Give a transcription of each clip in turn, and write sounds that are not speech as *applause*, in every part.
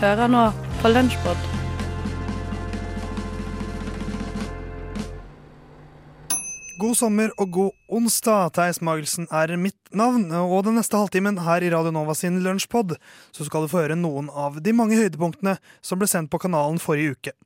Hører nå på Lunsjpod. God sommer og god onsdag. Theis Magelsen er mitt navn. Og den neste halvtimen her i Radio Nova sin lunsjpod så skal du få høre noen av de mange høydepunktene som ble sendt på kanalen forrige uke.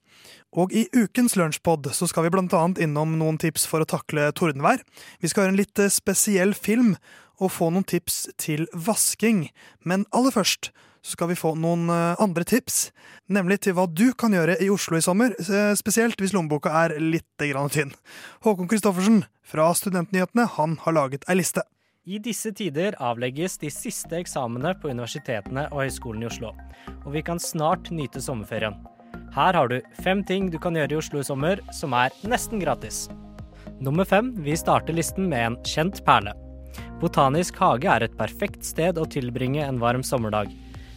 Og i ukens lunsjpod så skal vi blant annet innom noen tips for å takle tordenvær. Vi skal høre en litt spesiell film og få noen tips til vasking. Men aller først så skal vi få noen eh, andre tips, nemlig til hva du kan gjøre i Oslo i sommer, eh, spesielt hvis lommeboka er litt grann tynn. Håkon Christoffersen fra Studentnyhetene han har laget ei liste. I disse tider avlegges de siste eksamene på universitetene og Høgskolen i Oslo, og vi kan snart nyte sommerferien. Her har du fem ting du kan gjøre i Oslo i sommer som er nesten gratis. Nummer fem, vi starter listen med en kjent perle. Botanisk hage er et perfekt sted å tilbringe en varm sommerdag.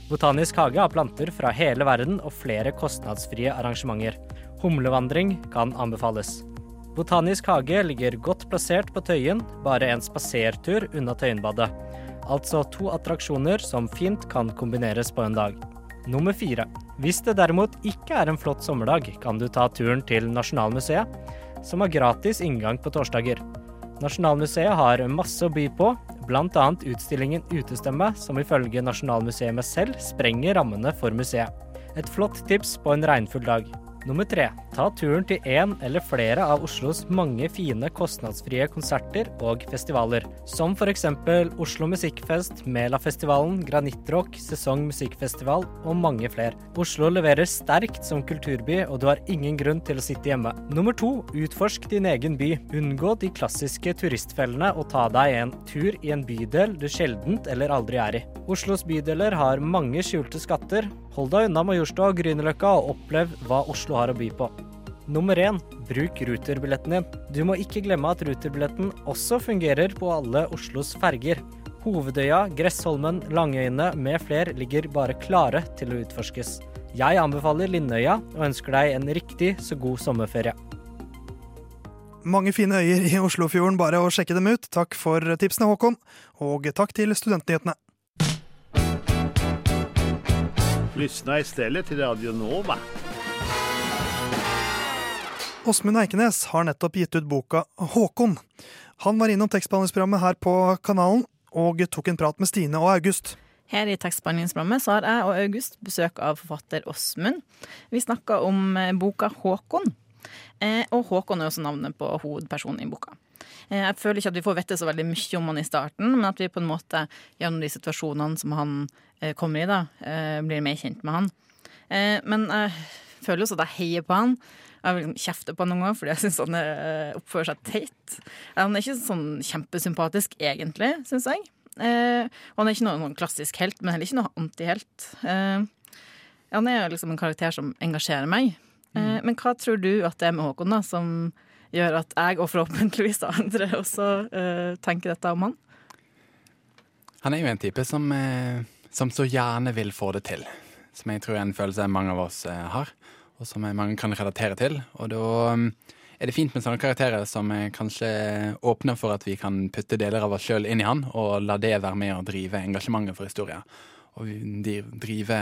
Botanisk hage har planter fra hele verden og flere kostnadsfrie arrangementer. Humlevandring kan anbefales. Botanisk hage ligger godt plassert på Tøyen, bare en spasertur unna Tøyenbadet. Altså to attraksjoner som fint kan kombineres på en dag. Nummer fire. Hvis det derimot ikke er en flott sommerdag, kan du ta turen til Nasjonalmuseet, som har gratis inngang på torsdager. Nasjonalmuseet har masse å by på, bl.a. utstillingen Utestemme, som ifølge Nasjonalmuseet selv sprenger rammene for museet. Et flott tips på en regnfull dag. Nummer tre. Ta turen til en eller flere av Oslos mange fine kostnadsfrie konserter og festivaler, som f.eks. Oslo Musikkfest, Melafestivalen, Granittrock, Sesong Musikkfestival og mange flere. Oslo leverer sterkt som kulturby, og du har ingen grunn til å sitte hjemme. Nummer to. Utforsk din egen by. Unngå de klassiske turistfellene og ta deg en tur i en bydel du sjeldent eller aldri er i. Oslos bydeler har mange skjulte skatter. Hold deg unna Majorstua og Grünerløkka og opplev hva Oslo har å by på. Nummer én, bruk ruterbilletten din. Du må ikke glemme at ruterbilletten også fungerer på alle Oslos ferger. Hovedøya, Gressholmen, Langøyene med fler ligger bare klare til å utforskes. Jeg anbefaler Lindøya og ønsker deg en riktig så god sommerferie. Mange fine øyer i Oslofjorden, bare å sjekke dem ut. Takk for tipsene, Håkon, og takk til Studentnyhetene. Lyssna istället till Radio Nova. Åsmund Eikenes har nettopp gitt ut boka Håkon. Han var innom tekstbehandlingsprogrammet her på kanalen og tok en prat med Stine og August. Her i tekstbehandlingsprogrammet så har jeg og August besøk av forfatter Åsmund. Vi snakka om eh, boka Håkon. Eh, og Håkon er også navnet på hovedpersonen i boka. Eh, jeg føler ikke at vi får vite så veldig mye om han i starten, men at vi på en måte gjennom de situasjonene som han kommer i, da, blir mer kjent med han. Men jeg føler også at jeg heier på han. Jeg vil liksom kjefte på han noen ganger fordi jeg syns han er, oppfører seg teit. Han er ikke sånn kjempesympatisk egentlig, syns jeg. Eh, og han er ikke noen klassisk helt, men heller ikke noen antihelt. Eh, han er liksom en karakter som engasjerer meg. Eh, men hva tror du at det er med Håkon da, som gjør at jeg, og forhåpentligvis andre, *laughs* også eh, tenker dette om han? Han er jo en type som, eh, som så gjerne vil få det til. Som jeg tror er en følelse mange av oss eh, har, og som mange kan relatere til. Og da um, er det fint med sånne karakterer som er kanskje åpner for at vi kan putte deler av oss sjøl inn i han, og la det være med å drive engasjementet for historien. Og drive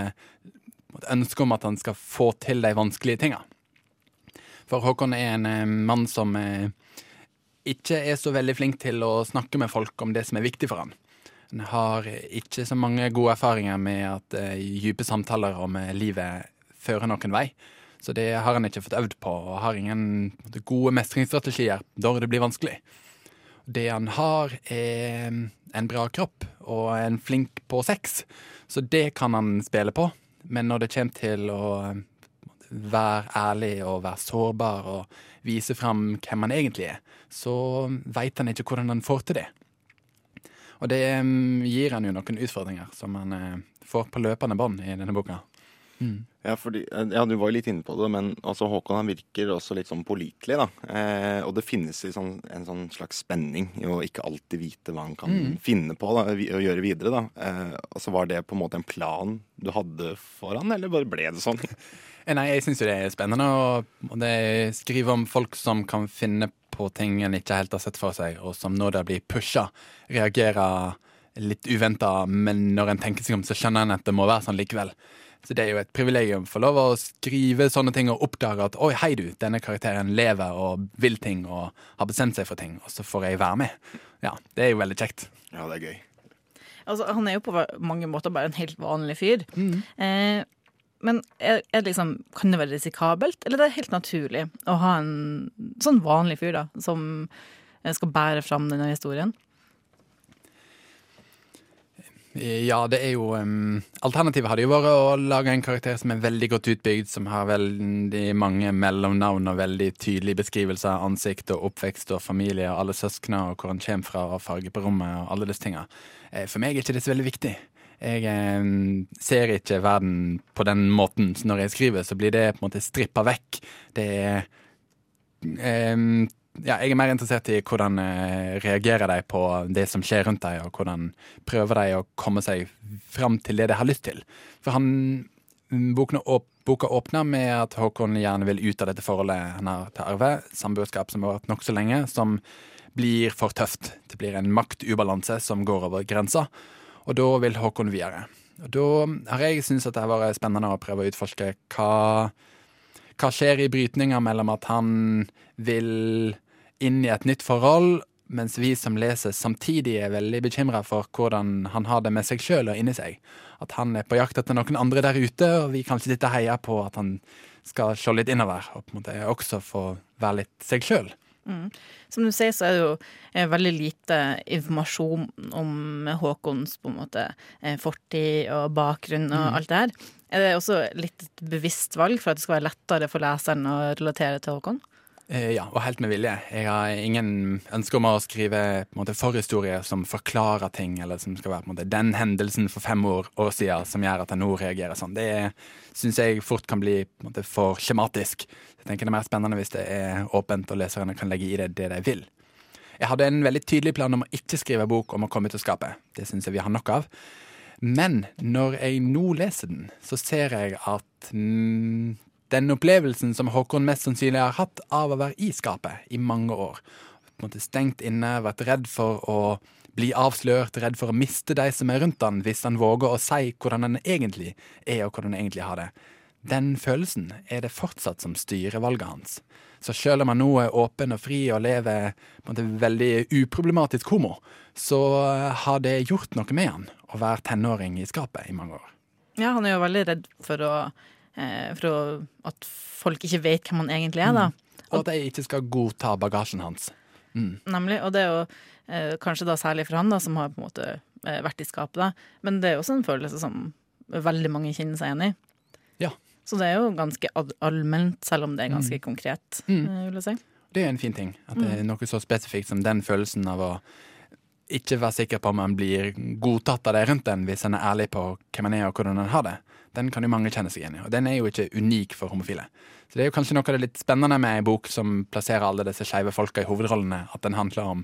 et ønske om at han skal få til de vanskelige tinga. For Håkon er en eh, mann som eh, ikke er så veldig flink til å snakke med folk om det som er viktig for han. Han har ikke så mange gode erfaringer med at eh, dype samtaler om livet fører noen vei. Så det har han ikke fått øvd på, og har ingen gode mestringsstrategier når det blir vanskelig. Det han har, er en bra kropp og en flink på sex, så det kan han spille på. Men når det kommer til å være ærlig og være sårbar og vise fram hvem han egentlig er, så veit han ikke hvordan han får til det. Og det mm, gir han jo noen utfordringer som han eh, får på løpende bånd i denne boka. Ja, fordi, ja, du var jo litt inne på det, men altså, Håkon han virker også litt sånn pålitelig. da. Eh, og det finnes sånn, en sånn slags spenning i å ikke alltid vite hva han kan Mm. finne på da, å gjøre videre. da. Eh, altså, Var det på en måte en plan du hadde for han, eller bare ble det sånn? *laughs* Eh, Nei, jeg syns jo det er spennende å skrive om folk som kan finne på ting en ikke helt har sett for seg, og som når det blir pusha, reagerer litt uventa, men når en tenker seg om, så skjønner en at det må være sånn likevel. Så det er jo et privilegium for lov å skrive sånne ting og oppdage at oi, hei du, denne karakteren lever og vil ting og har bestemt seg for ting, og så får jeg være med. Ja, det er jo veldig kjekt. Ja, det er gøy. Altså, han er jo på mange måter bare en helt vanlig fyr. Eh, men er, er det liksom, kan det være risikabelt, eller det er helt naturlig å ha en sånn vanlig fyr da, som skal bære fram denne historien? Ja, det er jo um, Alternativet hadde jo vært å lage en karakter som er veldig godt utbygd, som har veldig mange mellomnavn og veldig tydelige beskrivelser av ansikt og oppvekst og familie og alle søskner og hvor han kommer fra og farge på rommet og alle disse tinga. Eh, For meg er ikke det så veldig viktig. Jeg um, ser ikke verden på den måten. Så når jeg skriver, så blir det på en måte strippa vekk. Det er eh, ja, jeg er mer interessert i hvordan eh, reagerer de på det som skjer rundt dem, og hvordan prøver de å komme seg fram til det de har lyst til. For han boka, åp, boka åpner med at Håkon gjerne vil ut av dette forholdet han har til Arve, samboerskap som har vært nokså lenge, som blir for tøft. Det blir en maktubalanse som går over grensa, og da vil Håkon videre. Og da har jeg syntes at det har vært spennende å prøve å utforske hva hva skjer i brytninga mellom at han vil inn i et nytt forhold, mens vi som leser samtidig er veldig bekymra for hvordan han har det med seg sjøl og inni seg. At han er på jakt etter noen andre der ute, og vi kan ikke sitte og heie på at han skal se litt innover, og på en måte også få være litt seg sjøl. Som du sier, så er det jo eh, veldig lite informasjon om Håkons på en måte eh, fortid og bakgrunn og alt det her. Er det også litt et bevisst valg for at det skal være lettere for leseren å relatere til Håkon? Eh, ja, og helt med vilje. Jeg har ingen ønske om å skrive måte, forhistorier som forklarer ting, eller som skal være måte, den hendelsen for fem år, år siden som gjør at jeg nå reagerer sånn. Det syns jeg fort kan bli måte, for skjematisk. Jeg tenker Det er mer spennende hvis det er åpent, og leserne kan legge i det det de vil. Jeg hadde en veldig tydelig plan om å ikke skrive bok om å komme ut å skape. Det syns jeg vi har nok av. Men når jeg nå leser den, så ser jeg at mm, den opplevelsen som Håkon mest sannsynlig har hatt av å være i skapet i mange år, på en måte stengt inne, vært redd for å bli avslørt, redd for å miste de som er rundt han hvis han våger å si hvordan han egentlig er og hvordan han egentlig har det. Den følelsen er det fortsatt som styrer valget hans. Så selv om han nå er åpen og fri og lever på en måte veldig uproblematisk homo, så har det gjort noe med han å være tenåring i skapet i mange år. Ja, han er jo veldig redd for, å, for å, at folk ikke vet hvem han egentlig er, da. Og at de ikke skal godta bagasjen hans. Nemlig. Og det er jo eh, kanskje da særlig for han, da, som har på en måte eh, vært i skapet, da. Men det er jo også en følelse som veldig mange kjenner seg igjen i. Ja. Så det er jo ganske allment, selv om det er ganske konkret, Mm. eh, vil jeg si. Det er en fin ting. At det er noe så spesifikt som den følelsen av å ikke være sikker på om en blir godtatt av de rundt en hvis en er ærlig på hvem en er og hvordan en har det. Den kan jo mange kjenne seg igjen i. Og den er jo ikke unik for homofile. Så det er jo kanskje noe av det litt spennende med ei bok som plasserer alle disse skeive folka i hovedrollene, at den handler om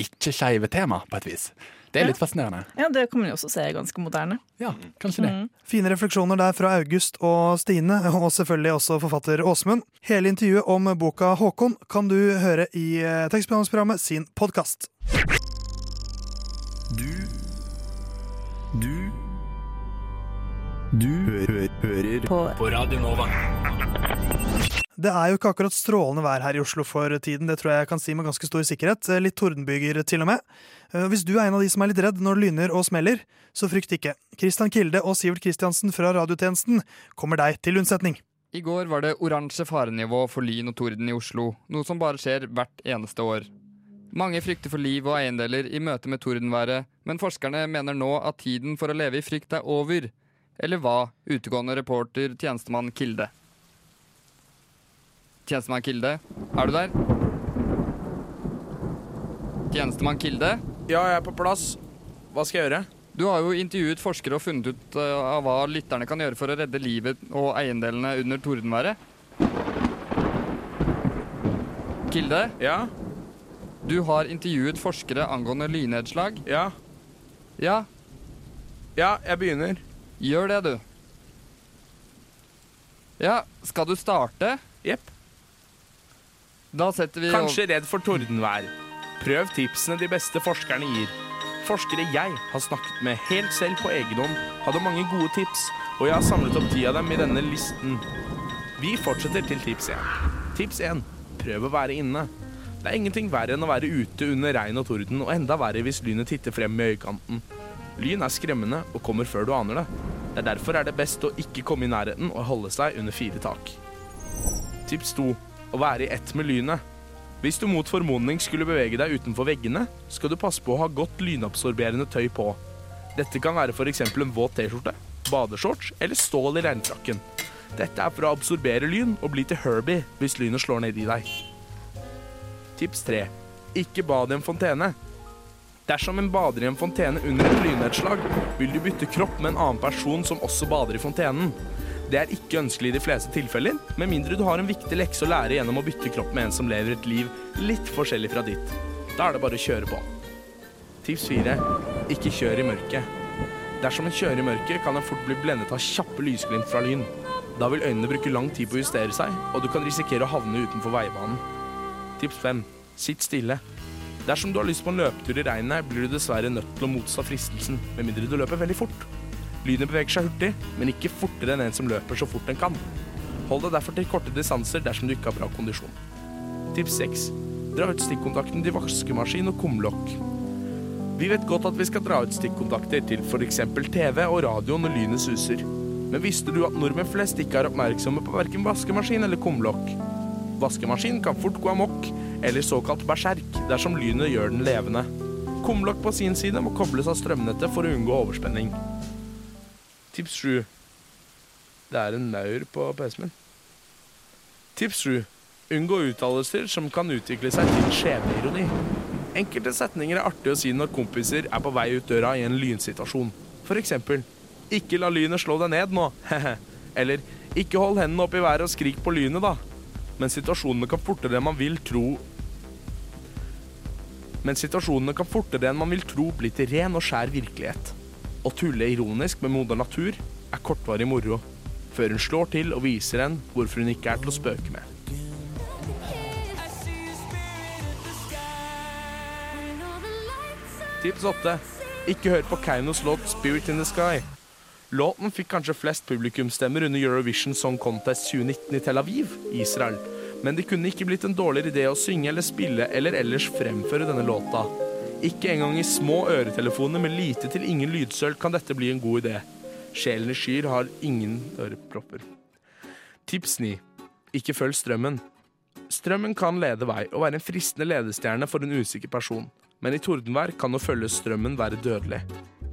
ikke-skeive tema, på et vis. Det er litt fascinerende. Ja, det kan man jo også se ganske moderne. Ja, kanskje det. Fine refleksjoner der fra August og Stine, *laughs* og selvfølgelig også forfatter Åsmund. Hele intervjuet om boka Håkon kan du høre i tekstprogrammet tekstbehandlingsprogrammet sin podkast. Du Du Du hø hø hører på. på Radio Nova. Det er jo ikke akkurat strålende vær her i Oslo for tiden, det tror jeg jeg kan si med ganske stor sikkerhet. Eh, Litt tordenbyger til og med. Eh, Hvis du er en av de som er litt redd når det lyner og smeller, så frykt ikke. Kristian Kilde og Sivert Kristiansen fra radiotjenesten kommer deg til unnsetning. I går var det oransje farenivå for lyn og torden i Oslo, noe som bare skjer hvert eneste år. Mange frykter for liv og eiendeler i møte med tordenværet, men forskerne mener nå at tiden for å leve i frykt er over. Eller hva, utegående reporter tjenestemann Kilde. Tjenestemann Kilde, er du der? Tjenestemann Kilde, Ja, jeg er på plass. Hva skal jeg gjøre? du har jo intervjuet forskere og funnet ut eh, av hva lytterne kan gjøre for å redde livet og eiendelene under tordenværet. Kilde, Ja, du har intervjuet forskere angående lynnedslag. ja, Ja, ja, jeg begynner. gjør det, du. Ja, skal du starte? Jepp. Da setter vi Kanskje redd for tordenvær. Prøv tipsene de beste forskerne gir. Forskere jeg har snakket med helt selv på egen hånd, hadde mange gode tips og jeg har samlet opp ti av dem i denne listen. Vi fortsetter til tips 1. Tips 1. Prøv å være inne. Det er ingenting verre enn å være ute under regn og torden, og enda verre hvis lynet titter frem i øyekanten. Lyn er skremmende og kommer før du aner det. Det er Derfor er det best å ikke komme i nærheten og holde seg under fire tak. Tips 2. Å være i ett med lynet. Hvis du mot formodning skulle bevege deg utenfor veggene, skal du passe på å ha godt lynabsorberende tøy på. Dette kan være f.eks. en våt T-skjorte, badeshorts eller stål i regnfrakken. Dette er for å absorbere lyn og bli til Herbie hvis lynet slår ned i deg. Tips 3. Ikke bad i en fontene. Dersom en bader i en fontene under et lynnedslag, vil du bytte kropp med en annen person som også bader i fontenen. Det er ikke ønskelig i de fleste tilfeller, med mindre du har en viktig lekse å lære gjennom å bytte kropp med en som lever et liv litt forskjellig fra ditt. Da er det bare å kjøre på. Tips 4. Ikke kjør i mørket. Dersom en kjører i mørket, kan en fort bli blendet av kjappe lysglimt fra lyn. Da vil øynene bruke lang tid på å justere seg, og du kan risikere å havne utenfor veibanen. Tips 5. Sitt stille. Dersom du har lyst på en løpetur i regnet, blir du dessverre nødt til å motstå fristelsen, med mindre du løper veldig fort. Lynet beveger seg hurtig, men ikke fortere enn en som løper så fort den kan. Hold deg derfor til korte distanser dersom du ikke har bra kondisjon. Tips 6. Dra ut stikkontakten til vaskemaskin og kumlokk. Vi vet godt at vi skal dra ut stikkontakter til f.eks. TV og radio når lynet suser. Men visste du at nordmenn flest ikke er oppmerksomme på verken vaskemaskin eller kumlokk? Vaskemaskin kan fort gå amok, eller såkalt berserk, dersom lynet gjør den levende. Kumlokk på sin side må kobles av strømnettet for å unngå overspenning. Tips 7. Det er en maur på PC-en min. Tips 7. Unngå uttalelser som kan utvikle seg til skjebneironi. Enkelte setninger er artig å si når kompiser er på vei ut døra i en lynsituasjon. For eksempel Ikke la lynet slå deg ned nå, *laughs* Eller Ikke hold hendene opp i været og skrik på lynet, da. Men situasjonene kan fortere enn man vil tro Men situasjonene kan fortere enn man vil tro bli til ren og skjær virkelighet. Å tulle ironisk med moder natur er kortvarig moro, før hun slår til og viser en hvorfor hun ikke er til å spøke med. Tips 8. Ikke hør på Keinos låt 'Spirit in the Sky'. Låten fikk kanskje flest publikumsstemmer under Eurovision Song Contest 2019 i Tel Aviv, Israel. Men det kunne ikke blitt en dårligere idé å synge eller spille eller ellers fremføre denne låta. Ikke engang i små øretelefoner med lite til ingen lydsøl kan dette bli en god idé. Sjelen i skyr har ingen ørepropper. Tips 9. Ikke følg strømmen. Strømmen kan lede vei og være en fristende ledestjerne for en usikker person, men i tordenvær kan å følge strømmen være dødelig.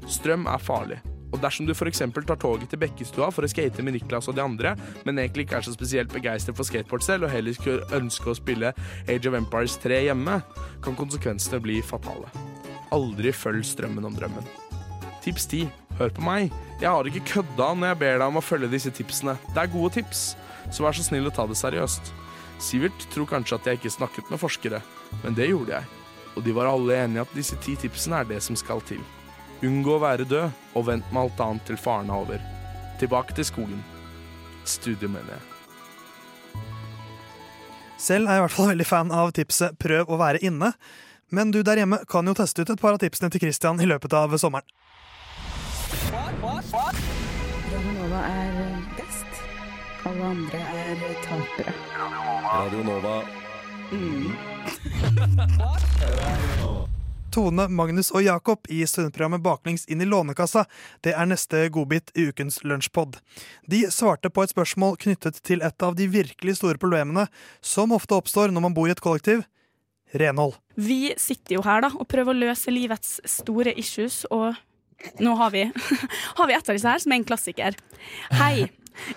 Strøm er farlig, og dersom du f.eks. tar toget til Bekkestua for å skate med Niklas og de andre, men egentlig ikke er så spesielt begeistret for skateboard selv og heller skulle ønsker å spille Age of Empires 3 hjemme, kan konsekvensene bli fatale. Aldri følg strømmen om drømmen. Tips 10. Hør på meg. Jeg har ikke kødda når jeg ber deg om å følge disse tipsene. Det er gode tips, så vær så snill å ta det seriøst. Sivert tror kanskje at jeg ikke snakket med forskere, men det gjorde jeg. Og de var alle enige at disse ti tipsene er det som skal til. Unngå å være død, og vent med alt annet til faren er over. Tilbake til skogen. Studio, mener jeg. Selv er jeg i hvert fall veldig fan av tipset 'prøv å være inne'. Men du der hjemme kan jo teste ut et par av tipsene til Christian i løpet av sommeren. Radio Nova er best. Alle andre er tapere. Radio Nova. *laughs* Tone, Magnus og Jakob i studentprogrammet Baklengs inn i Lånekassa. Det er neste godbit i ukens lunsjpod. De svarte på et spørsmål knyttet til et av de virkelig store problemene som ofte oppstår når man bor i et kollektiv renhold. Vi sitter jo her da og prøver å løse livets store issues, og nå har vi, *laughs* har vi et av disse her, som er en klassiker. Hei.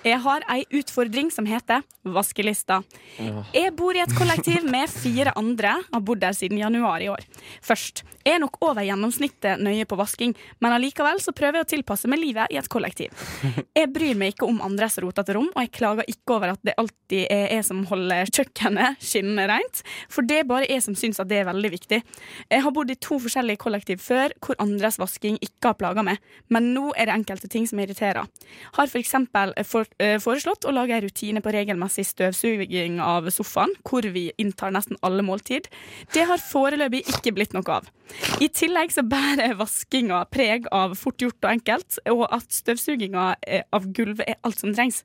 Jeg har ei utfordring som heter vaskelista. Jeg bor i et kollektiv med fire andre, har bodd der siden januar i år. Først, jeg er nok over gjennomsnittet nøye på vasking, men allikevel så prøver jeg å tilpasse meg livet i et kollektiv. *laughs* Jeg bryr meg ikke om andres rotete rom, og jeg klager ikke over at det alltid er jeg som holder kjøkkenet skinnende rent, for det er bare jeg som syns at det er veldig viktig. Jeg har bodd i to forskjellige kollektiv før hvor andres vasking ikke har plaga meg, men nå er det enkelte ting som irriterer. Har for eksempel for, eh, foreslått å lage en rutine på regelmessig støvsuging av sofaen, hvor vi inntar nesten alle måltid. Det har foreløpig ikke blitt noe av. I tillegg så bærer vaskinga preg av fort gjort og enkelt, og at støvsuginga eh, av gulvet er alt som trengs.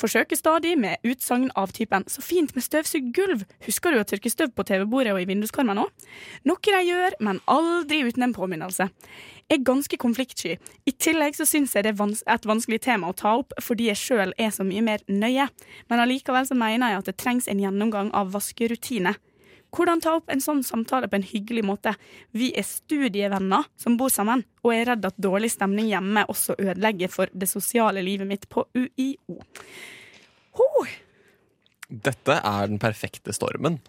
Forsøker stadig med utsagn av typen 'så fint med støvsugd gulv', husker du å tørke støv på TV-bordet og i vinduskarmen òg? Noe de gjør, men aldri uten en påminnelse. Er ganske konfliktsky. I tillegg så syns jeg det er vans et vanskelig tema å ta opp, fordi jeg sjøl er så mye mer nøye. Men allikevel så mener jeg at det trengs en gjennomgang av vaskerutine. Hvordan ta opp en sånn samtale på en hyggelig måte? Vi er studievenner som bor sammen, og jeg er redd at dårlig stemning hjemme også ødelegger for det sosiale livet mitt på UiO. Dette er den perfekte stormen.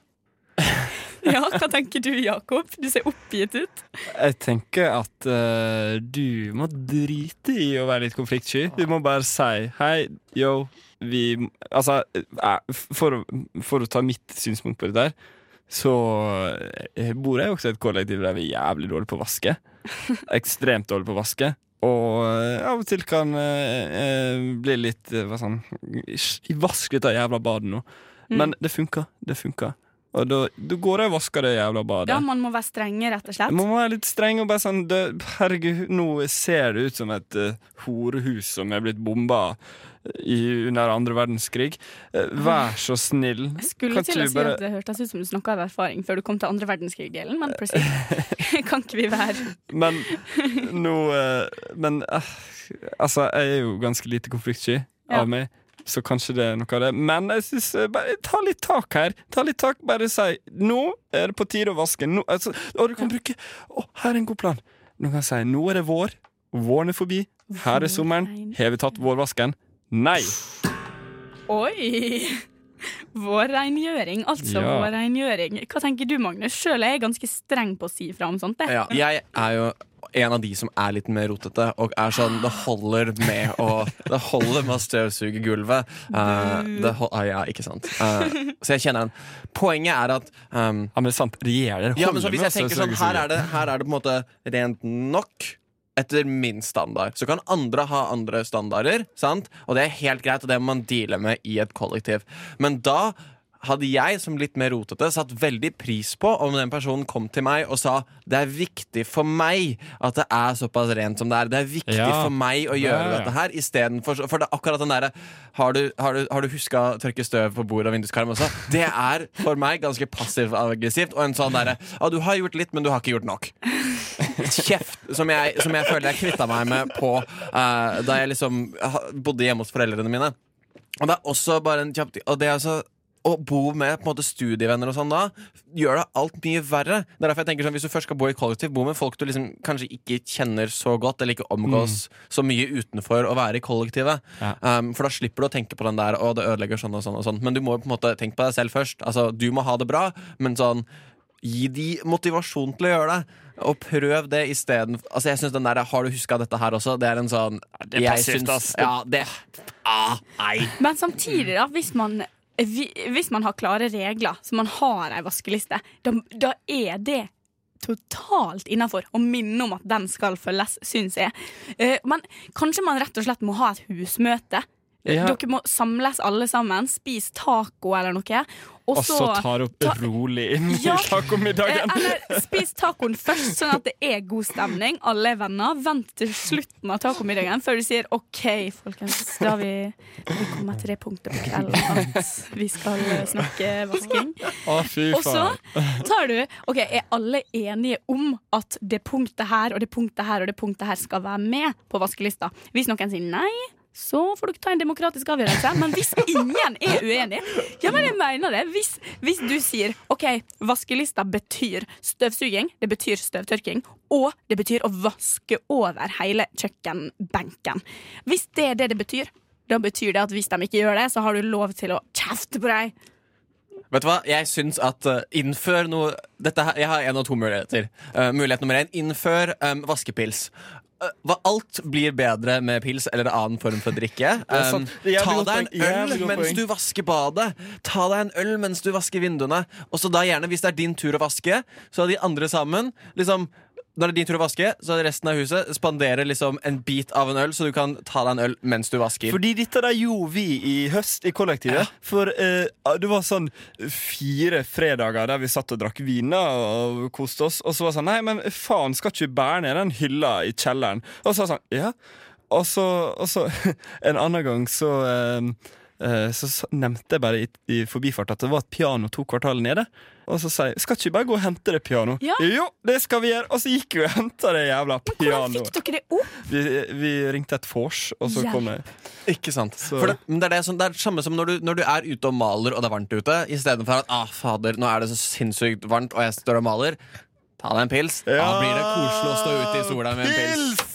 *laughs* Ja, hva tenker du, Jakob? Du ser oppgitt ut. Jeg tenker at uh, du må drite i å være litt konfliktsky. Du må bare si hei, yo, vi Altså, eh, for, for å ta mitt synspunkt på det der, så eh, bor jeg også i et kollektiv der vi er jævlig dårlige på å vaske. *laughs* Ekstremt dårlige på å vaske. Og av og til kan eh, bli litt hva sånn Vask dette jævla badet nå. Men det funker. Det funker. Og da, da går jeg og vasker det jævla badet. Ja, man må være strenge, rett og slett. Man må være litt streng og bare sånn det, Herregud, nå ser det ut som et uh, horehus som er blitt bomba i, under andre verdenskrig. Uh, vær så snill. Jeg skulle Kan til å si bare- at det hørtes ut som du snakka av erfaring før du kom til andre verdenskrig-delen, men plutselig *laughs* kan ikke vi være Men nå uh, Men eh, altså, jeg er jo ganske lite konfliktsky Ja. av meg. Så kanskje det er noe av det. Men jeg synes, eh, bare ta litt tak her. Ta litt tak, Bare si 'nå er det på tide å vaske'. Nå, altså, og du kan bruke Å, her er en god plan. Nå kan si 'nå er det vår'. Våren er forbi. Her er sommeren. Har vi tatt vårvasken? Nei. Oi! Vårrengjøring, altså Ja. vårrengjøring. Hva tenker du, Magnus? Sjøl er jeg ganske streng på å si fra om sånt. Det. Ja, jeg er jo en av de som er litt mer rotete, og er sånn Det holder med å Det holder med å støvsuge gulvet. Uh, det hold, ah, ja, ikke sant. Uh, så jeg kjenner den. Poenget er at um, Ja, men det er sant. Regjerer Ja, men så hvis jeg tenker sånn her er, det, her er det på en måte rent nok etter min standard. Så kan andre ha andre standarder, sant? og det er helt greit, og det må man deale med i et kollektiv. Men da hadde jeg som litt mer rotete satt veldig pris på om den personen kom til meg og sa det er viktig for meg at det er såpass rent som det er. Det er viktig Ja. for meg å gjøre Ja, ja. dette her. Istedenfor For det er akkurat den derre Har du, har du, har du huska å tørke støv på bordet og vinduskarm også? Det er for meg ganske passivt-aggressivt. Og en sånn derre Ja, du har gjort litt, men du har ikke gjort nok. Kjeft som jeg, som jeg føler jeg kvitta meg med på uh, da jeg liksom bodde hjemme hos foreldrene mine. Og det er også bare en kjapp Og det er altså å bo med på en måte studievenner og sånn da gjør det alt mye verre. Det er derfor jeg tenker sånn Hvis du først skal bo i kollektiv, bo med folk du liksom kanskje ikke kjenner så godt, eller ikke omgås så mye utenfor å være i kollektivet. Um, for da slipper du å tenke på den der Og det ødelegger sånn og sånn og sånn. Men du må jo på en måte tenke på deg selv først. Altså, Du må ha det bra, men sånn Gi de motivasjon til å gjøre det. Og prøv det isteden Altså, jeg synes den der Har du huska dette her også? Det er en sånn det er passivt, ass. Ja, det ah, Nei. Men samtidig, da, hvis man, hvis man har klare regler, så man har ei vaskeliste, da, da er det totalt innafor å minne om at den skal følges, syns jeg. Eh, Men kanskje man rett og slett må ha et husmøte. Ja. Dere må samles alle sammen, spise taco eller noe. Og så tar ta- rolig inn i Ja. tacomiddagen. Eh, Eller spis tacoen først, sånn at det er god stemning. Alle er venner. Vent til slutten av tacomiddagen før du sier OK, folkens, da har vi, vi kommet til det punktet på kvelden at vi skal snakke vasking. Å, Og så tar du OK, er alle enige om at det punktet her og det punktet her og det punktet her skal være med på vaskelista? Hvis noen sier nei, så får dere ta en demokratisk avgjørelse. Men hvis ingen er uenig, ja, men jeg mener det. Hvis, hvis du sier OK, vaskelista betyr støvsuging, det betyr støvtørking, og det betyr å vaske over hele kjøkkenbenken. Hvis det er det det betyr, da betyr det at hvis de ikke gjør det, så har du lov til å kjefte på deg. Vet du hva? Jeg syns at uh, innfør noe dette Jeg har én og to muligheter. Uh, mulighet nummer én innfør um, vaskepils. Hva, alt blir bedre med pils eller annen form for drikke. *laughs* Um, ta deg en øl mens du vasker badet. Ta deg en øl mens du vasker vinduene. Og så da gjerne, hvis det er din tur å vaske, så er de andre sammen liksom når det er din tur å vaske, så resten av huset spanderer liksom en bit av en øl, så du kan ta deg en øl mens du vasker. Fordi dette der gjorde vi i høst i kollektivet. For eh, det var sånn fire fredager der vi satt og drakk viner og koste oss. Og så var det sånn Nei, men faen, skal ikke bære ned den hylla i kjelleren? Og så var det sånn Ja. Og så, og så *laughs* en annen gang så eh, så nevnte jeg bare i, i forbifart at det var et piano to kvartaler nede. Og så sa jeg skal ikke vi bare gå og hente det pianoet? Ja. Jo, det skal vi gjøre! Og så gikk vi og henta det jævla Hvordan fikk dere det opp? Vi, vi ringte et vors, og så Hjelp. kom jeg Ikke sant? For det, det, er det, som, det er det samme som når du, når du er ute og maler og det er varmt ute, istedenfor at ah, fader, nå er det så sinnssykt varmt og jeg står og maler. Ta deg en pils. Da blir det koselig å stå ute i sola med en pils.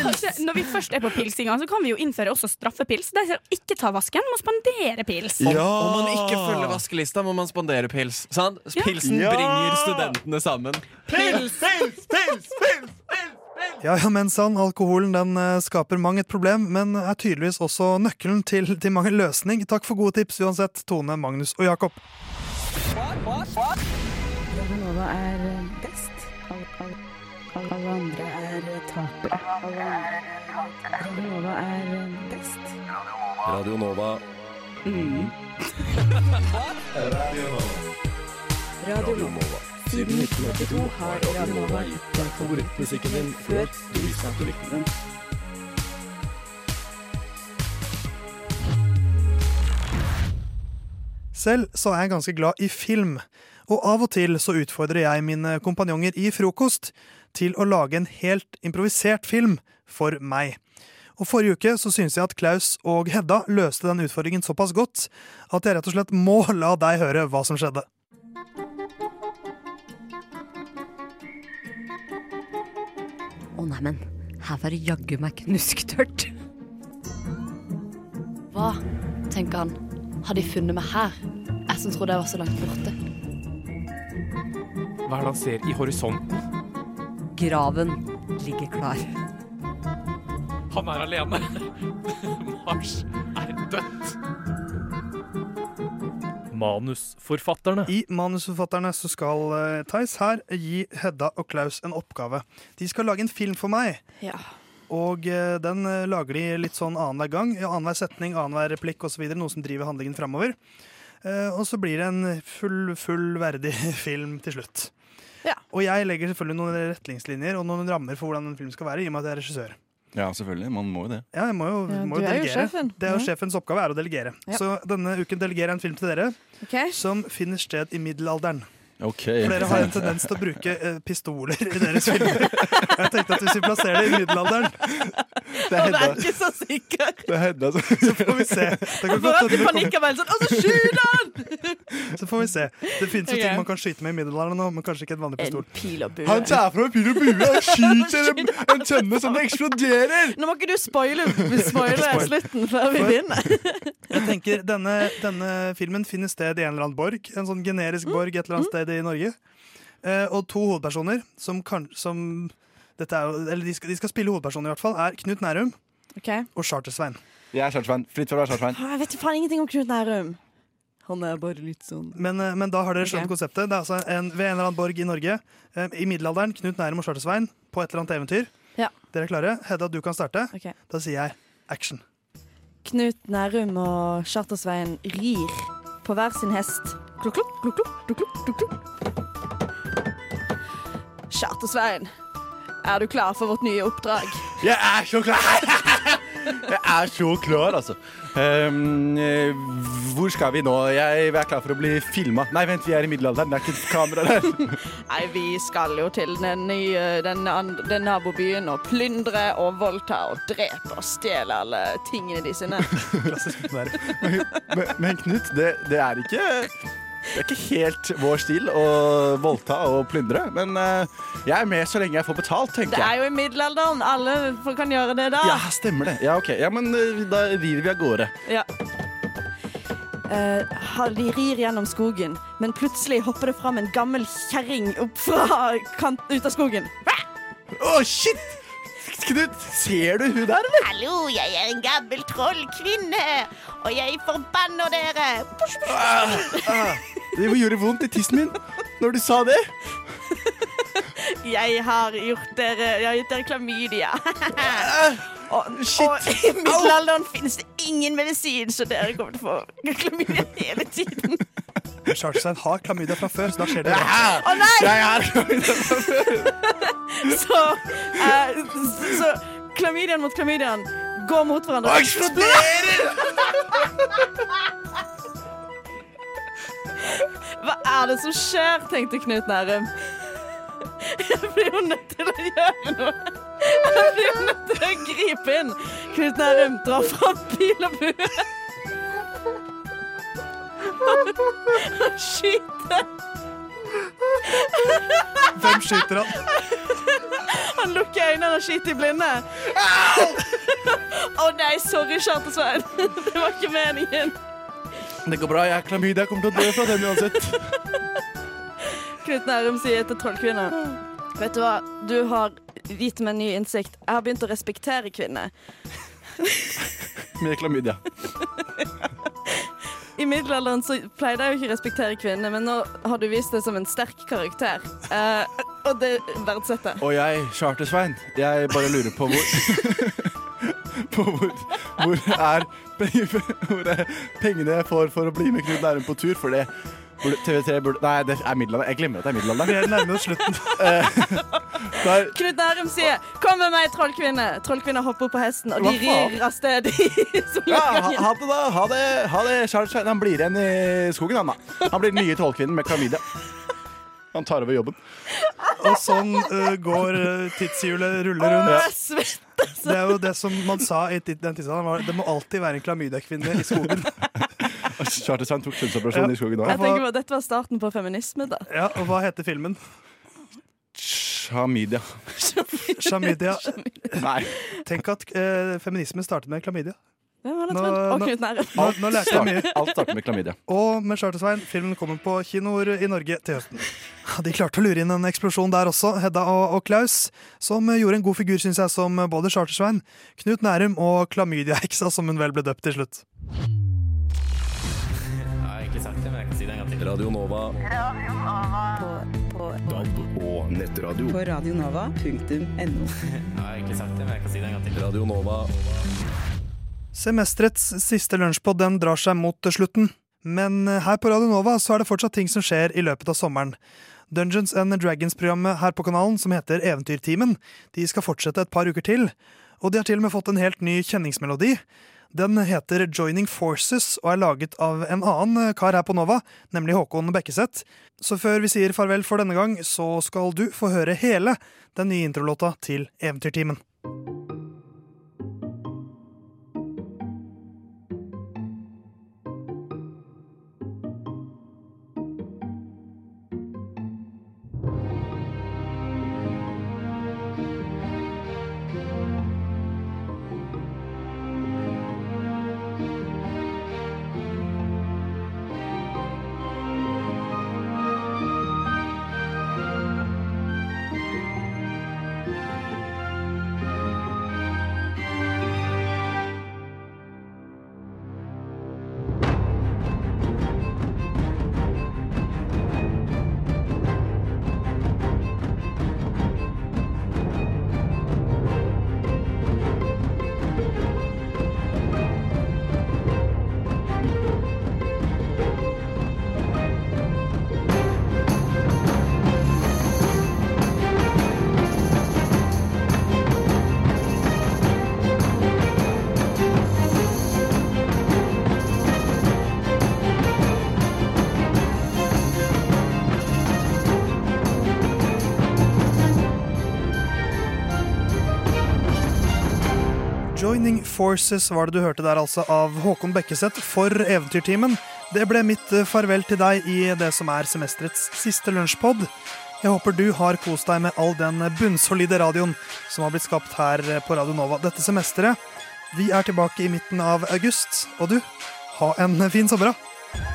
Ja, kanskje, når vi først er på pilsinga, så kan vi jo innføre også straffepils. De som ikke tar vasken, må spandere pils. Om, om man ikke følger vaskelista, må man spandere pils. Sant? Pilsen Ja. bringer studentene sammen. Pils, pils, pils, pils, Ja, ja, men sann, alkoholen den eh, skaper mang et problem, men er tydeligvis også nøkkelen til, til mange løsning. Takk for gode tips uansett, Tone, Magnus og Jakob. Radio Nova er eh, best. Alle, alle, alle andre er eh, tapere. Radio Nova er eh, best. Radio Nova. Radio Nova. Siden 1982 har Radio Nova gitt deg favorittmusikken din før du visste at du likte den. Selv så er jeg ganske glad i film, og av og til så utfordrer jeg mine kompanjonger i frokost til å lage en helt improvisert film for meg. Og Forrige uke så synes jeg at Klaus og Hedda løste den utfordringen såpass godt at jeg rett og slett må la deg høre hva som skjedde. Å neimen, her var det jaggu meg knusktørt. Hva, tenker han, har de funnet meg her? Jeg som trodde jeg var så langt borte. Hva er det han ser i horisonten? Graven ligger klar. Han er alene. *laughs* Mars er dødt. Manusforfatterne. I Manusforfatterne så skal uh, Theis her gi Hedda og Klaus en oppgave. De skal lage en film for meg. Ja. Og uh, den uh, lager de litt sånn annenhver gang. Annenhver setning, annenhver replikk osv. Noe som driver handlingen framover. Eh, og så blir det en full, fullverdig *laughs* film til slutt. Og jeg legger selvfølgelig noen retningslinjer og noen rammer for hvordan en film skal være, i og med at jeg er regissør. Ja, selvfølgelig. Man må jo det. Ja, jeg må jo, Ja, må du jo er jo delegere. sjefen. Det er jo Sjefens oppgave er å delegere. Ja. Så denne uken delegerer jeg en film til dere som finner sted i middelalderen. Ok. For dere har en tendens til å bruke eh, pistoler i deres filmer. Jeg tenkte at hvis vi plasserer det i middelalderen Det er er ikke så sikkert. Det er Hedda som Så får vi se. Det kan godt hende de det kommer- sånn, og så skyter han! Så får vi se. Det finnes jo Ok. ting man kan skyte med i middelalderen nå, men kanskje ikke en vanlig pistol. Pil og bue. Han tar fra pil og bue og skyter en, en tønne som eksploderer! Nå må ikke du spoile, spoile Spoil. slutten før vi begynner. Jeg tenker denne, denne filmen finner sted i en eller annen borg. En sånn generisk borg et eller annet sted i Norge. Eh, og to hovedpersoner som, kan, som dette er eller de skal, de skal spille hovedpersoner i hvert fall, er Knut Nærum og Charter-Svein. Jeg er Chartersvein. Fritt for å være Chartersvein. Jeg vet faen ingenting om Knut Nærum. Han er bare litt sånn Men, eh, men da har dere skjønt okay. konseptet. Det er altså en, ved en eller annen borg i Norge. eh, I middelalderen, Knut Nærum og Charter-Svein på et eller annet eventyr. Ja. Dere er klare? Hedda, du kan starte. Okay. Da sier jeg action. Knut Nærum og Charter-Svein rir på hver sin hest. Klukk, klukk, klukk, klukk, klukk. Charter-Svein, er du klar for vårt nye oppdrag? Jeg er så klar! *laughs* Jeg er så klar, altså. Ehm, eh, hvor skal vi nå? Jeg er klar for å bli filma. Nei, vent, vi er i middelalderen. Det er ikke kamera der. *laughs* Nei, vi skal jo til den nye den, den nabobyen og plyndre og voldta og drepe og stjele alle tingene *laughs* de sine. Men, men, men Knut, det, det er ikke det er ikke helt vår stil å voldta og plyndre, men eh, jeg er med så lenge jeg får betalt, tenker Det er jo i middelalderen. Alle kan gjøre det da. Ja, stemmer det. Ja, ok. Ja, men eh, da rir vi av gårde. Ja. Uh, de rir gjennom skogen, men plutselig hopper det fram en gammel kjerring opp fra kant ut av skogen. Å, shit! Knut, ser du hun der, eller? Hallo, jeg er en gammel trollkvinne, og jeg forbanner dere. Ah, det gjorde vondt i tissen min når du sa det. Jeg har gjort dere Jeg har gitt dere klamydia. Og, *laughs* og i middelalderen finnes det ingen medisin, så dere kommer til å få klamydia hele tiden. *laughs* Charterstein har klamydia fra før, så da skjer det Å nei! Jeg har klamydia fra før. *laughs* Så, uh, så, så klamydiaen mot klamydiaen går mot hverandre. Og eksploderer! Hva er det som skjer, tenkte Knut Nærum. Jeg blir jo nødt til å gjøre noe. Jeg blir nødt til å gripe inn. Knut Nærum drar fram pil og bue. Han skyter. Hvem skyter han? Han lukker øynene og skyter i blinde. Å nei, sorry, Charter-Svein. Det var ikke meningen. Det går bra, jeg er klamyd. Jeg kommer til å dø fra den uansett. Knut Nærum sier til trollkvinna Vet du hva, du har gitt meg ny innsikt. Jeg har begynt å respektere kvinner. *laughs* Med klamydia. I middelalderen så pleide jeg jo ikke å respektere kvinner, men nå har du vist det som en sterk karakter. Uh, og det verdsetter jeg. Og jeg, Charter-Svein, jeg bare lurer på hvor *laughs* På hvor, hvor, er, *laughs* hvor er pengene jeg får for å bli med Knut Nærum på tur? For det burde, TV3 burde Nei, det er middelalderen. Jeg glemmer at det er middelalderen. Vi er nærme oss slutten. *laughs* Der, Knut Nærum sier 'kom med meg, trollkvinne'. Trollkvinna hopper opp på hesten, og de rir av sted *laughs* ja, ha, ha det, da. Ha det, ha det Charter-Svein. Han blir igjen i skogen, han da. Han blir den nye trollkvinnen med klamydia. Han tar over jobben. Og sånn uh, går uh, tidshjulet ruller rundt. Åh, jeg svetter Det er jo det som man sa i den tidsalderen. Det må alltid være en klamydia-kvinne i skogen. *laughs* Charter-Svein tok kjønnsoperasjon i skogen Jeg òg. tenker på Dette var starten på feminisme, da. Ja, og hva heter filmen? Chlamydia. Chlamydia. Nei. Tenk at eh, feminisme startet med klamydia. Hvem hadde Nå- trodd? Og nå- Knut Nærum. Nå, nå lærte jeg mye. Alt starter med klamydia. Og med Charter-Svein, filmen kommer på kinoer i Norge til høsten. De klarte å lure inn en eksplosjon der også, Hedda og, og Klaus, som gjorde en god figur, syns jeg, som både Charter-Svein, Knut Nærum og klamydia-heksa, *laughs* som hun vel ble døpt til slutt. Jeg Nova. Radio Nova. På, på, på. Radio. DAB og nettradio. På radionova.no. Jeg har egentlig sagt det, men jeg kan si det en gang til. Radio Nova. Semesterets siste lunsjpod den drar seg mot slutten. Men her på Radio Nova så er det fortsatt ting som skjer i løpet av sommeren. Dungeons and Dragons-programmet her på kanalen, som heter Eventyrtimen, de skal fortsette et par uker til. Og de har til og med fått en helt ny kjenningsmelodi. Den heter Joining Forces og er laget av en annen kar her på Nova, nemlig Håkon Bekkeseth. Så før vi sier farvel for denne gang, så skal du få høre hele den nye introlåta til Eventyrtimen. Joining Forces var det du hørte der altså av Håkon Bekkeseth for Eventyrtimen. Det ble mitt eh, farvel til deg i det som er semesterets siste lunsjpod. Jeg håper du har kost deg med all den bunnsolide radioen som har blitt skapt her på Radio Nova dette semesteret. Vi er tilbake i midten av august, og du, ha en fin sommer, da.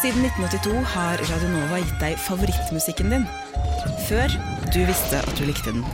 Siden 1982 har Radio Nova gitt deg favorittmusikken din. Før du visste at du likte den.